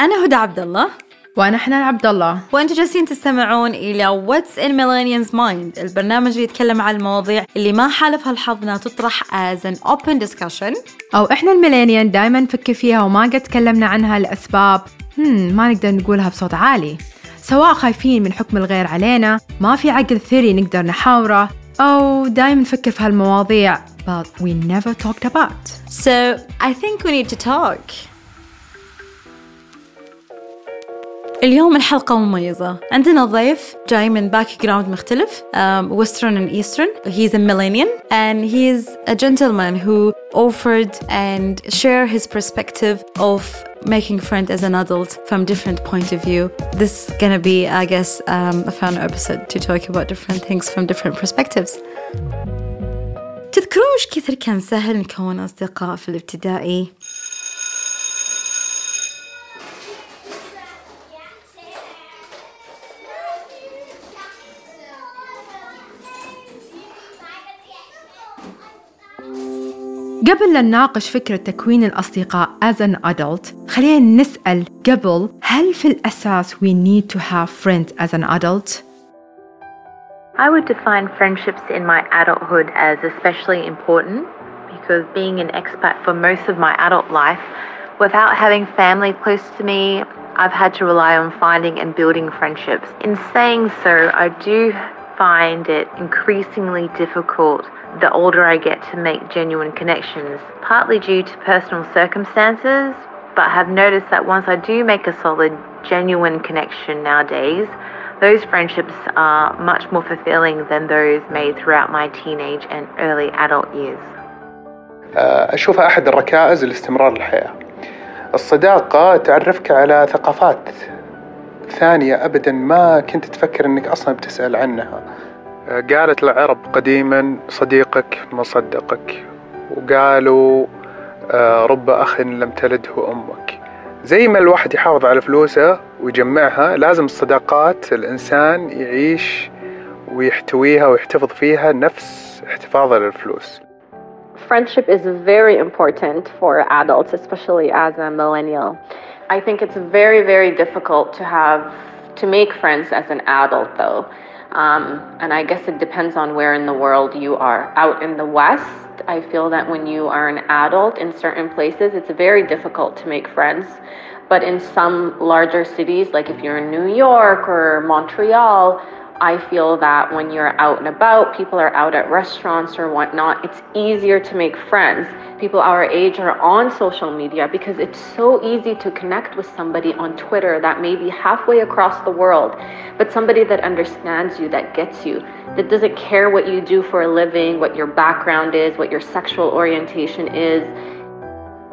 أنا هدى عبد الله وأنا حنان عبد الله وأنتم جالسين تستمعون إلى What's in Millennials Mind البرنامج اللي يتكلم عن المواضيع اللي ما حالفها الحظ انها تطرح as an open discussion. أو إحنا الميلينيان دائما نفكر فيها وما قد تكلمنا عنها لأسباب هم ما نقدر نقولها بصوت عالي. سواء خايفين من حكم الغير علينا ما في عقل ثري نقدر نحاوره أو دائما نفكر في هالمواضيع but we never talked about. So I think we need to talk. اليوم الحلقة مميزة. عندنا ضيف جاي من background مختلف western and eastern he's a millennial and he's a gentleman who offered and share his perspective of making friend as an adult from different point of view. This is gonna be i guess um, a fun episode to talk about different things from different perspectives. تذكروا وش كثر كان سهل نكون أصدقاء في الابتدائي؟ قبل لا نناقش فكرة تكوين الأصدقاء as an adult خلينا نسأل قبل هل في الأساس we need to have friends as an adult؟ I would define friendships in my adulthood as especially important because being an expat for most of my adult life, without having family close to me, I've had to rely on finding and building friendships. In saying so, I do find it increasingly difficult the older I get to make genuine connections, partly due to personal circumstances, but have noticed that once I do make a solid, genuine connection nowadays, those friendships are much more fulfilling than those made throughout my teenage and early adult years. أشوفها أحد الركائز لاستمرار الحياة. الصداقة تعرفك على ثقافات ثانية أبدا ما كنت تفكر أنك أصلا بتسأل عنها قالت العرب قديما صديقك ما صدقك وقالوا آه، رب أخ لم تلده أمك زي ما الواحد يحافظ على فلوسه ويجمعها لازم الصداقات الإنسان يعيش ويحتويها ويحتفظ فيها نفس احتفاظه للفلوس Friendship is very important for adults, especially as a millennial. I think it's very, very difficult to have to make friends as an adult, though. Um, and I guess it depends on where in the world you are. Out in the West, I feel that when you are an adult in certain places, it's very difficult to make friends. But in some larger cities, like if you're in New York or Montreal, I feel that when you're out and about, people are out at restaurants or whatnot, it's easier to make friends. People our age are on social media because it's so easy to connect with somebody on Twitter that may be halfway across the world, but somebody that understands you, that gets you, that doesn't care what you do for a living, what your background is, what your sexual orientation is.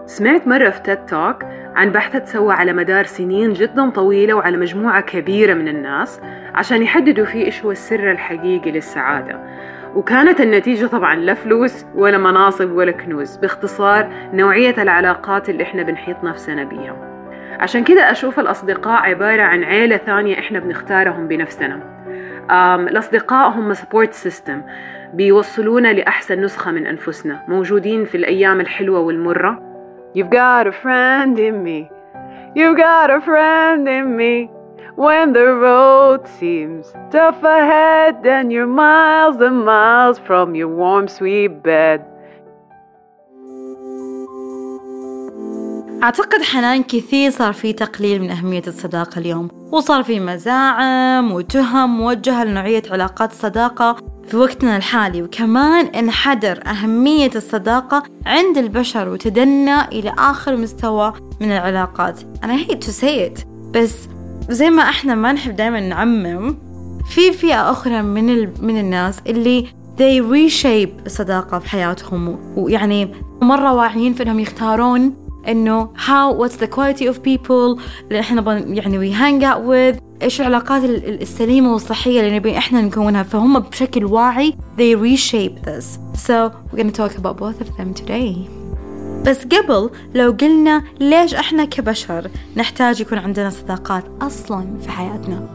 سمعت مرة في تيد توك عن بحث تسوى على مدار سنين جدا طويلة وعلى مجموعة كبيرة من الناس عشان يحددوا فيه إيش هو السر الحقيقي للسعادة. وكانت النتيجة طبعا لا فلوس ولا مناصب ولا كنوز باختصار نوعية العلاقات اللي إحنا بنحيط نفسنا بيها. عشان كده أشوف الأصدقاء عبارة عن عيلة ثانية إحنا بنختارهم بنفسنا. الأصدقاء هم support system بيوصلونا لأحسن نسخة من أنفسنا موجودين في الأيام الحلوة والمرة. You've got a friend in me. You've got a friend in me. When the road seems tough ahead and you're miles and miles from your warm, sweet bed. أعتقد حنان كثير صار في تقليل من أهمية الصداقة اليوم وصار في مزاعم وتهم موجهة لنوعية علاقات الصداقة في وقتنا الحالي وكمان انحدر أهمية الصداقة عند البشر وتدنى إلى آخر مستوى من العلاقات. أنا hate to say it بس زي ما إحنا ما نحب دائما نعمم في فئة أخرى من ال... من الناس اللي they reshape الصداقة في حياتهم ويعني مرة واعيين في إنهم يختارون إنه how what's the quality of people اللي إحنا يعني we hang out with إيش العلاقات السليمة والصحية اللي نبي إحنا نكونها. فهم بشكل واعي they reshape this. So we're gonna talk about both of them today. بس قبل لو قلنا ليش إحنا كبشر نحتاج يكون عندنا صداقات أصلا في حياتنا.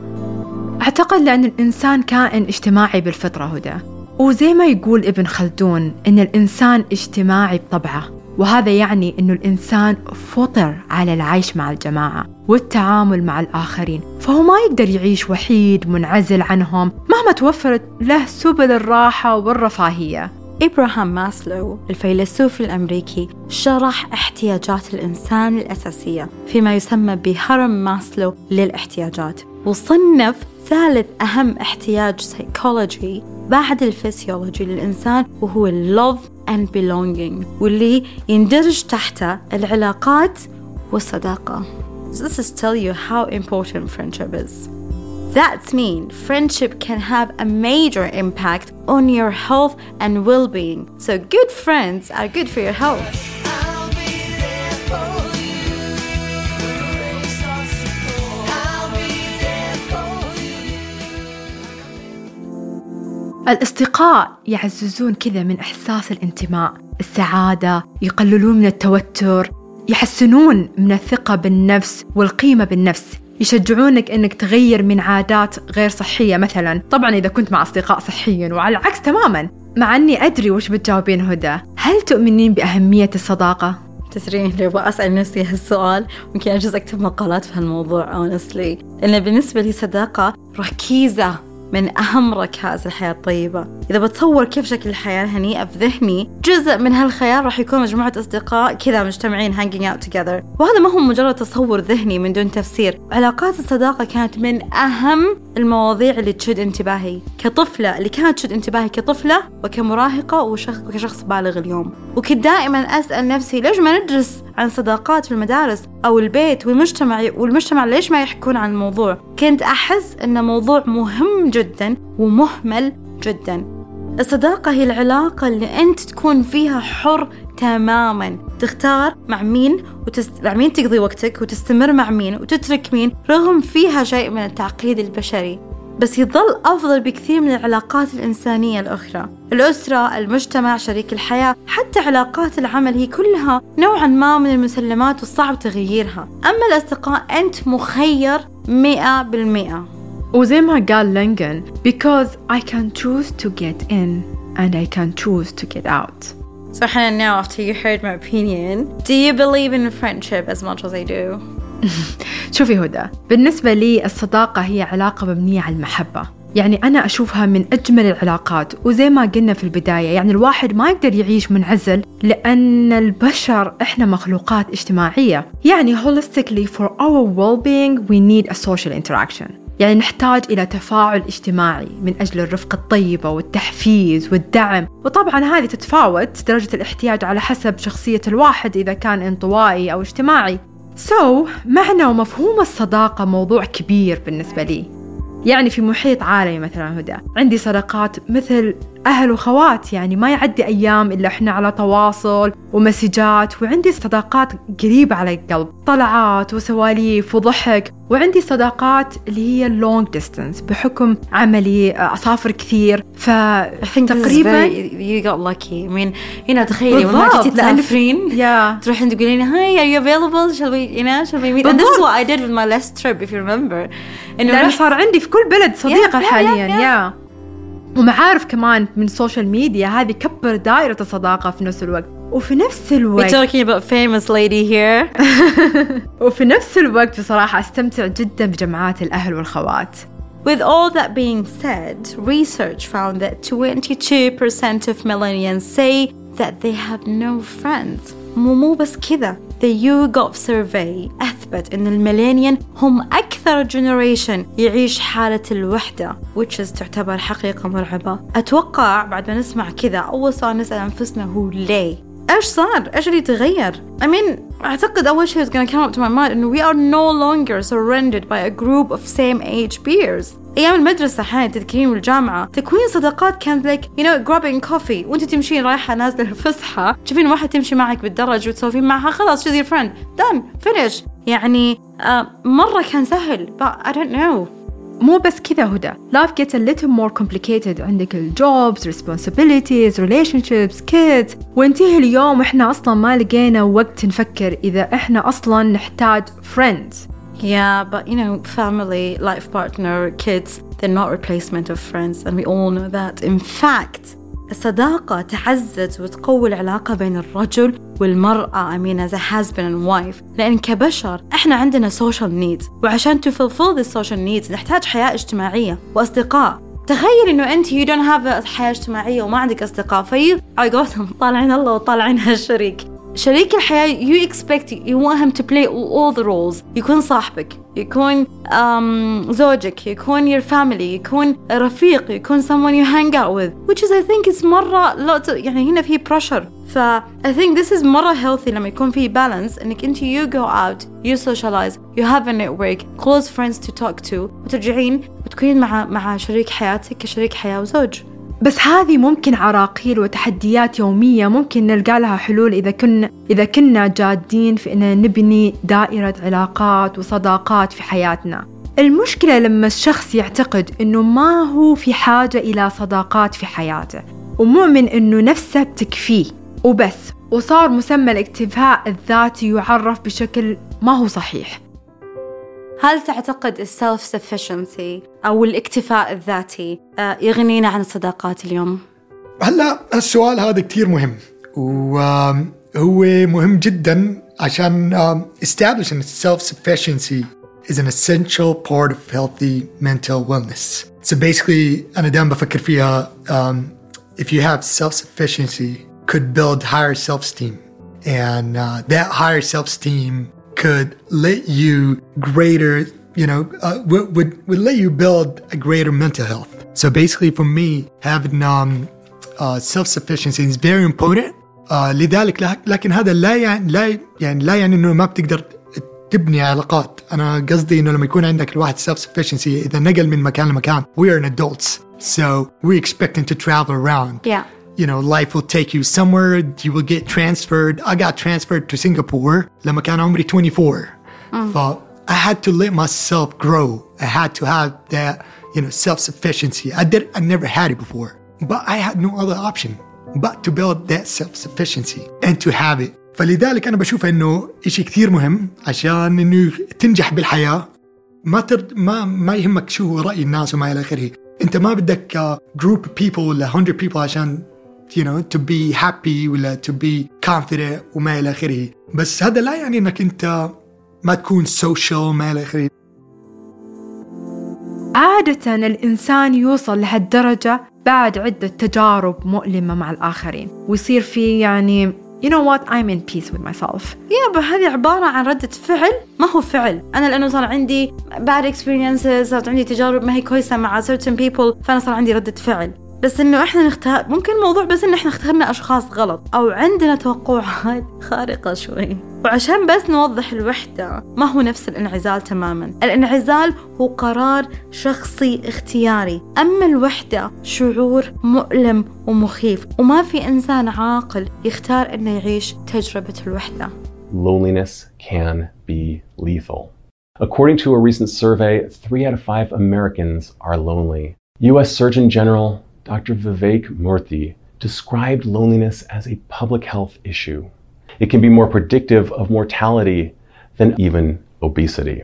أعتقد لأن الإنسان كائن اجتماعي بالفطرة هدى. وزي ما يقول ابن خلدون إن الإنسان اجتماعي بطبعه. وهذا يعني أنه الإنسان فطر على العيش مع الجماعة والتعامل مع الآخرين فهو ما يقدر يعيش وحيد منعزل عنهم مهما توفرت له سبل الراحة والرفاهية. إبراهام ماسلو الفيلسوف الأمريكي شرح احتياجات الإنسان الأساسية فيما يسمى بهرم ماسلو للاحتياجات. وصنف ثالث أهم احتياج سيكولوجي بعد الفسيولوجي للإنسان وهو love and belonging واللي يندرج تحته العلاقات والصداقة. This is tell you how important friendship is. That means friendship can have a major impact on your health and well-being. So good friends are good for your health. الأصدقاء يعززون كذا من إحساس الانتماء السعادة يقللون من التوتر يحسنون من الثقة بالنفس والقيمة بالنفس يشجعونك إنك تغير من عادات غير صحية مثلا. طبعا إذا كنت مع أصدقاء صحيين وعلى العكس تماما مع إني أدري وش بتجاوبين هدى. هل تؤمنين بأهمية الصداقة؟ تدرين لو أسأل نفسي هالسؤال. ممكن أجلس أكتب مقالات في هالموضوع honestly. لأن بالنسبة لي صداقة ركيزة. من أهم ركائز الحياة الطيبة. إذا بتصور كيف شكل الحياة الهنيئة في ذهني جزء من هالخيال راح يكون مجموعة أصدقاء كذا مجتمعين hanging out together. وهذا ما هو مجرد تصور ذهني من دون تفسير. علاقات الصداقة كانت من أهم المواضيع اللي تشد انتباهي. كطفلة اللي كانت تشد انتباهي كطفلة وكمراهقة وكشخص بالغ اليوم. وكنت دائما أسأل نفسي ليش ما ندرس عن صداقات في المدارس أو البيت والمجتمع والمجتمع ليش ما يحكون عن الموضوع؟ كنت أحس أنه موضوع مهم جدا ومهمل جدا. الصداقة هي العلاقة اللي أنت تكون فيها حر تماما. تختار مع مين وتست... مع مين تقضي وقتك وتستمر مع مين وتترك مين رغم فيها شيء من التعقيد البشري. بس يظل أفضل بكثير من العلاقات الإنسانية الأخرى. الأسرة، المجتمع، شريك الحياة حتى علاقات العمل هي كلها نوعا ما من المسلمات والصعب تغييرها. أما الأصدقاء أنت مخير مئة بالمئة وزي ما قال لينجن because I can choose to get in and I can choose to get out So Hannah, now after you heard my opinion, do you believe in friendship as much as I do? شوفي هدى بالنسبة لي الصداقة هي علاقة مبنية على المحبة يعني أنا أشوفها من أجمل العلاقات. وزي ما قلنا في البداية يعني الواحد ما يقدر يعيش منعزل لأن البشر إحنا مخلوقات اجتماعية. يعني holistically for our well-being we need a social interaction. يعني نحتاج إلى تفاعل اجتماعي من أجل الرفقة الطيبة والتحفيز والدعم. وطبعا هذه تتفاوت درجة الاحتياج على حسب شخصية الواحد إذا كان انطوائي أو اجتماعي. So, معنى ومفهوم الصداقة موضوع كبير بالنسبة لي. يعني في محيط عالمي مثلا هدى. عندي صداقات مثل أهل وخوات يعني ما يعدي أيام إلا إحنا على تواصل ومسجات وعندي صداقات قريبة على القلب. طلعات وسواليف وضحك وعندي صداقات اللي هي long distance بحكم عملي أسافر كثير. فتقريبا you got lucky. I mean هنا تخيلي ما جيتي تسافرين yeah. تروحين تقولين hi are you available? Shall we you know shall we meet? And this is what I did with my last trip if you remember. إنه صار عندي في كل بلد صديقة yeah, حاليا يا yeah, yeah. yeah. ومعارف كمان من ال social media هذه كبر دائرة الصداقة في نفس الوقت. وفي نفس الوقت We're talking about famous lady here. وفي نفس الوقت بصراحة أستمتع جدا بجمعات الأهل والخوات With all that being said, research found that 22% of millennials say that they have no friends. مو مو بس كذا. The YouGov survey أثبت أن ال millennials هم أكثر generation يعيش حالة الوحدة which is تعتبر حقيقة مرعبة. أتوقع بعد ما نسمع كذا أول سؤال نسأل أنفسنا هو ليه؟ إيش صار؟ إيش اللي تغير؟ I mean أعتقد أول شيء is gonna come up to my mind إنه we are no longer surrounded by a group of same age peers. أيام المدرسة أحيانا تذكرين والجامعة تكوين صداقات كانت like you know grabbing coffee وأنت تمشين رايحة نازلة الفسحة تشوفين واحد تمشي معك بالدرج وتسولفين معها خلاص she's your friend done finish يعني uh, مرة كان سهل but I don't know مو بس كذا هدى life gets a little more complicated عندك الجوبز responsibilities relationships kids وانتهي اليوم واحنا اصلا ما لقينا وقت نفكر اذا احنا اصلا نحتاج friends Yeah, but you know, family, life partner, kids, they're not replacement of friends, and we all know that. In fact, الصداقة تعزز وتقوي العلاقة بين الرجل والمرأة. I mean as a husband and wife. لأن كبشر إحنا عندنا social needs. وعشان to fulfill the social needs نحتاج حياة اجتماعية وأصدقاء. تخيل إنه أنت you don't have حياة اجتماعية وما عندك أصدقاء. في على قولتهم طالعين الله وطالعين هالشريك. شريك الحياة you expect you want him to play all the roles. يكون صاحبك. يكون um, زوجك يكون your family يكون رفيق يكون someone you hang out with which is I think is مرة lot يعني هنا في pressure ف I think this is مرة healthy لما يكون في balance انك انت you go out you socialize you have a network close friends to talk to وترجعين وتكونين مع مع شريك حياتك كشريك حياة وزوج بس هذه ممكن عراقيل وتحديات يومية ممكن نلقى لها حلول إذا كنا إذا كنا جادين في إن نبني دائرة علاقات وصداقات في حياتنا. المشكلة لما الشخص يعتقد إنه ما هو في حاجة إلى صداقات في حياته ومؤمن إنه نفسه بتكفيه وبس وصار مسمى الاكتفاء الذاتي يعرف بشكل ما هو صحيح هل تعتقد السلف sufficiency أو الاكتفاء الذاتي آه، يغنينا عن الصداقات اليوم؟ هلا السؤال هذا كتير مهم وهو مهم جدا عشان establishing self-sufficiency is an essential part of healthy mental wellness. So basically أنا دائما بفكر فيها um, if you have self-sufficiency could build higher self-esteem and uh, that higher self-esteem could let you greater, you know, uh, would, would, would let you build a greater mental health. So basically, for me, having um, uh, self-sufficiency is very important. Uh, لذلك لكن هذا لا يعني لا يعني لا يعني انه ما بتقدر تبني علاقات انا قصدي انه لما يكون عندك الواحد self sufficiency اذا نقل من مكان لمكان we are an adults so we expecting to travel around yeah you know, life will take you somewhere, you will get transferred. I got transferred to Singapore لما كان عمري 24. Mm. ف I had to let myself grow. I had to have that, you know, self-sufficiency. I did I never had it before. But I had no other option but to build that self-sufficiency and to have it. فلذلك أنا بشوف إنه إشي كثير مهم عشان إنه تنجح بالحياة ما ترد ما ما يهمك شو رأي الناس وما إلى آخره. أنت ما بدك جروب people ولا 100 people عشان you know to be happy ولا to be confident وما إلى آخره. بس هذا لا يعني أنك أنت ما تكون social وما إلى آخره. عادة الإنسان يوصل لهالدرجة بعد عدة تجارب مؤلمة مع الآخرين. ويصير في يعني you know what I'm in peace with myself. يابا هذه عبارة عن ردة فعل. ما هو فعل. أنا لأنه صار عندي bad experiences صارت عندي تجارب ما هي كويسة مع certain people فأنا صار عندي ردة فعل. بس إنه إحنا نختار ممكن الموضوع بس إن إحنا اخترنا أشخاص غلط أو عندنا توقعات خارقة شوي وعشان بس نوضح الوحدة ما هو نفس الانعزال تماما الانعزال هو قرار شخصي اختياري أما الوحدة شعور مؤلم ومخيف وما في إنسان عاقل يختار أنه يعيش تجربة الوحدة Loneliness can be lethal. According to a recent survey, three out of five Americans are lonely. U.S. Surgeon General Dr. Vivek Murthy described loneliness as a public health issue. It can be more predictive of mortality than even obesity.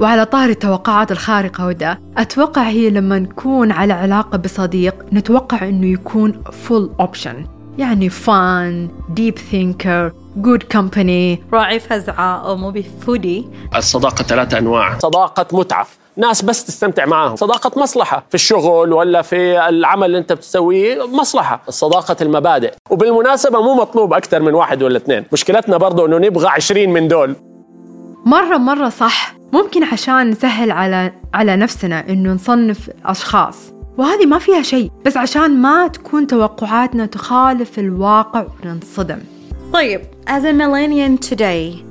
وعلى طار التوقعات الخارقة وده أتوقع هي لما نكون على علاقة بصديق نتوقع أنه يكون full option يعني fun, deep thinker, good company راعي فزعة أو موبي فودي الصداقة ثلاثة أنواع صداقة متعة ناس بس تستمتع معاهم. صداقة مصلحة. في الشغل ولا في العمل اللي انت بتسويه مصلحة. صداقة المبادئ. وبالمناسبة مو مطلوب أكثر من واحد ولا اثنين. مشكلتنا برضو أنه نبغى عشرين من دول. مرة مرة صح. ممكن عشان نسهل على على نفسنا إنه نصنف أشخاص. وهذه ما فيها شيء. بس عشان ما تكون توقعاتنا تخالف الواقع وننصدم. طيب as a millennial today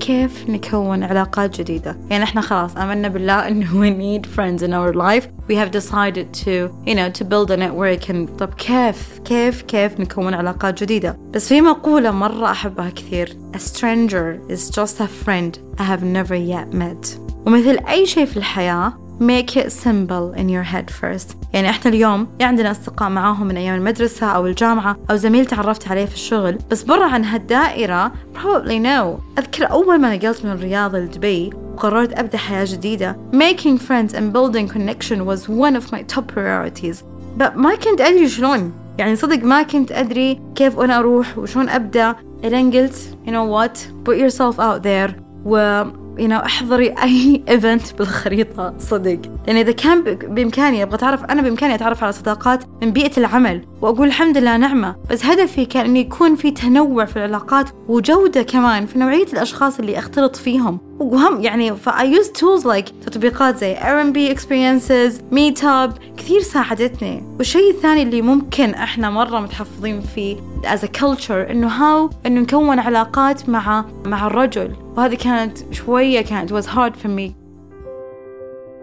كيف نكون علاقات جديدة. يعني إحنا خلاص آمنا بالله إنه we need friends in our life. We have decided to you know to build a network and طب كيف كيف كيف نكون علاقات جديدة. بس في مقولة مرة أحبها كثير. A stranger is just a friend I have never yet met. ومثل أي شيء في الحياة make it simple in your head first. يعني إحنا اليوم عندنا أصدقاء معاهم من أيام المدرسة أو الجامعة أو زميل تعرفت عليه في الشغل بس برا عن هالدائرة probably no. أذكر أول ما نقلت من الرياض لدبي وقررت أبدأ حياة جديدة making friends and building connection was one of my top priorities. But ما كنت أدري شلون. يعني صدق ما كنت أدري كيف أنا أروح وشون أبدأ. إلين قلت you know what put yourself out there. و you know, أحضري أي ايفنت بالخريطة صدق. لأن إذا كان بإمكاني أبغى أتعرف أنا بإمكاني أتعرف على صداقات من بيئة العمل. وأقول الحمد لله نعمة بس هدفي كان إنه يكون في تنوع في العلاقات وجودة كمان في نوعية الأشخاص اللي أختلط فيهم. وهم يعني ف I use tools like تطبيقات زي R&B experiences meet up كثير ساعدتني. والشيء الثاني اللي ممكن إحنا مرة متحفظين فيه as a culture إنه how إنه نكون علاقات مع مع الرجل. وهذه كانت شوية كانت was hard for me.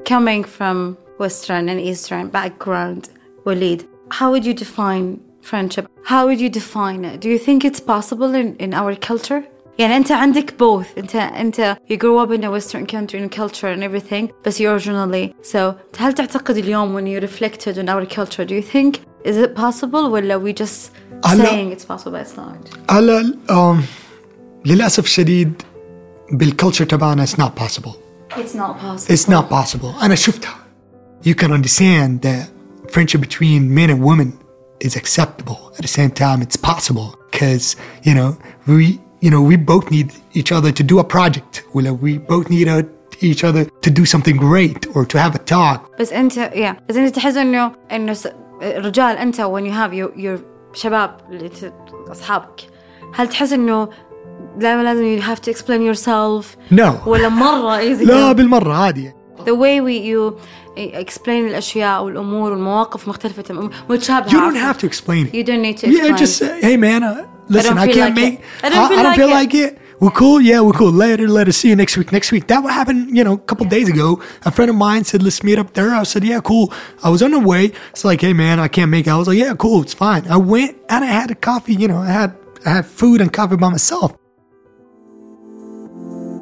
Coming from western and eastern background وليد. how would you define friendship how would you define it do you think it's possible in, in our culture يعني أنت عندك both أنت أنت you grew up in a western country and culture and everything بس you originally so هل تعتقد اليوم when you reflected on our culture do you think is it possible ولا we just saying it's possible but it's not هلا um, للأسف الشديد بالكلتشر تبعنا it's not possible it's not possible it's not possible أنا شفتها you can understand that friendship between men and women is acceptable at the same time it's possible because you know we you know, we both need each other to do a project. Well, we both need a, each other to do something great or to have a talk. بس أنت yeah بس أنت تحس إنه إنه الرجال أنت when you have your your شباب اللي أصحابك هل تحس إنه دائما لازم you have to explain yourself No. ولا مرة easy لا بالمرة عادي the way we you explain الأشياء والأمور والمواقف مختلفة متشابهة You don't have to explain it. You don't need to explain Yeah, just say, hey man, uh, listen, I, feel can't like make. it. I don't feel like feel it. like it. We're cool. Yeah, we're cool. Later, let us see you next week. Next week. That what happened, you know, a couple days ago. A friend of mine said, let's meet up there. I said, yeah, cool. I was on the way. It's like, hey man, I can't make it. I was like, yeah, cool. It's fine. I went and I had a coffee. You know, I had I had food and coffee by myself.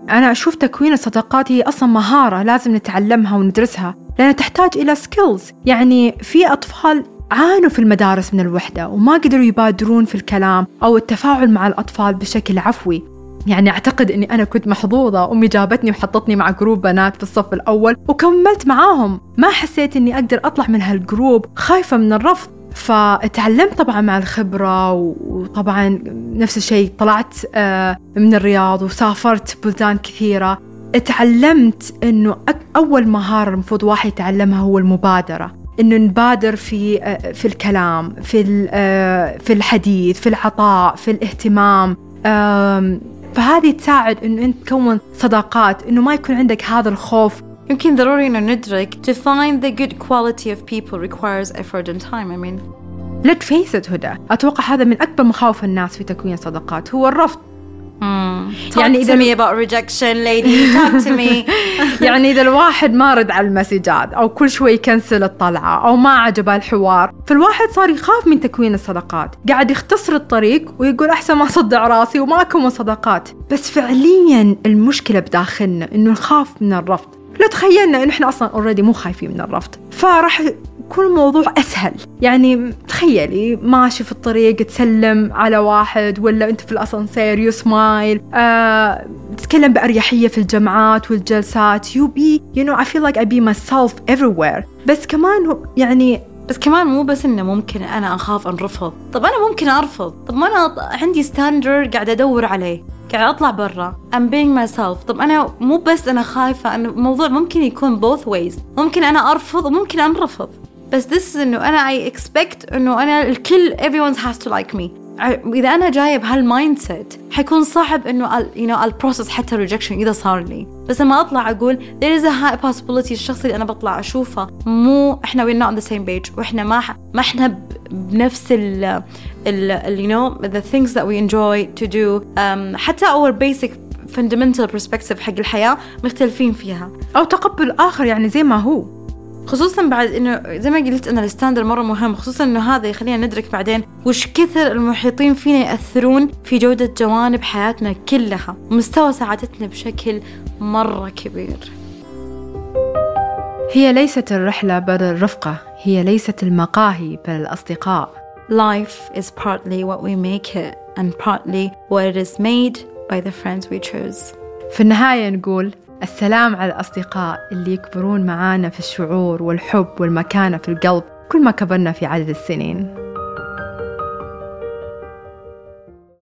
أنا أشوف تكوين الصداقات هي أصلا مهارة لازم نتعلمها وندرسها لأنها تحتاج إلى skills يعني في أطفال عانوا في المدارس من الوحدة وما قدروا يبادرون في الكلام أو التفاعل مع الأطفال بشكل عفوي. يعني أعتقد أني أنا كنت محظوظة أمي جابتني وحطتني مع group بنات في الصف الأول وكملت معاهم. ما حسيت أني أقدر أطلع من هالجروب خايفة من الرفض. فتعلمت طبعا مع الخبرة وطبعا نفس الشيء طلعت من الرياض وسافرت بلدان كثيرة. تعلمت إنه أول مهارة المفروض واحد يتعلمها هو المبادرة. إنه نبادر في في الكلام في في الحديث في العطاء في الاهتمام. فهذه تساعد إنه أنت تكون صداقات إنه ما يكون عندك هذا الخوف يمكن ضروري إنه ندرك to find the good quality of people requires effort and time I mean. Let's face it هدى. أتوقع هذا من أكبر مخاوف الناس في تكوين الصداقات هو الرفض. Talk يعني إذا to me about rejection lady. Talk to me. يعني إذا الواحد ما رد على المسجات أو كل شوي يكنسل الطلعة أو ما عجبه الحوار فالواحد صار يخاف من تكوين الصداقات قاعد يختصر الطريق ويقول أحسن ما أصدع راسي وما أكون صداقات بس فعليا المشكلة بداخلنا إنه نخاف من الرفض. لو تخيلنا إنه إحنا أصلا أوريدي مو خايفين من الرفض. فراح يكون الموضوع أسهل. يعني تخيلي ماشي في الطريق تسلم على واحد ولا أنت في الأسانسير يو سمايل آه، تتكلم بأريحية في الجمعات والجلسات you be you know I feel like I be myself everywhere. بس كمان يعني بس كمان مو بس إنه ممكن أنا أخاف أنرفض. طب أنا ممكن أرفض. طب ما أنا عندي standard قاعدة أدور عليه. قاعد أطلع برا. I'm being myself. طب أنا مو بس أنا خايفة انه الموضوع ممكن يكون both ways. ممكن أنا أرفض وممكن أنرفض. بس this is إنه أنا I expect إنه أنا الكل everyone has to like me. إذا أنا جاية بهال mindset حيكون صعب إنه know I'll process حتى rejection إذا صار لي. بس لما أطلع أقول there is a high possibility الشخص اللي أنا بطلع أشوفه مو إحنا we're not on the same page وإحنا ما ما إحنا بنفس ال ال you know the things that we enjoy to do. um, حتى our basic fundamental perspective حق الحياة مختلفين فيها. أو تقبل الآخر يعني زي ما هو. خصوصا بعد إنه زي ما قلت أنا الستاندر مرة مهم خصوصا إنه هذا يخلينا ندرك بعدين وش كثر المحيطين فينا يأثرون في جودة جوانب حياتنا كلها ومستوى سعادتنا بشكل مرة كبير هي ليست الرحلة بل الرفقة هي ليست المقاهي بل الأصدقاء Life is partly what we make it and partly what it is made by the friends we choose. في النهاية نقول السلام على الأصدقاء اللي يكبرون معانا في الشعور والحب والمكانة في القلب كل ما كبرنا في عدد السنين.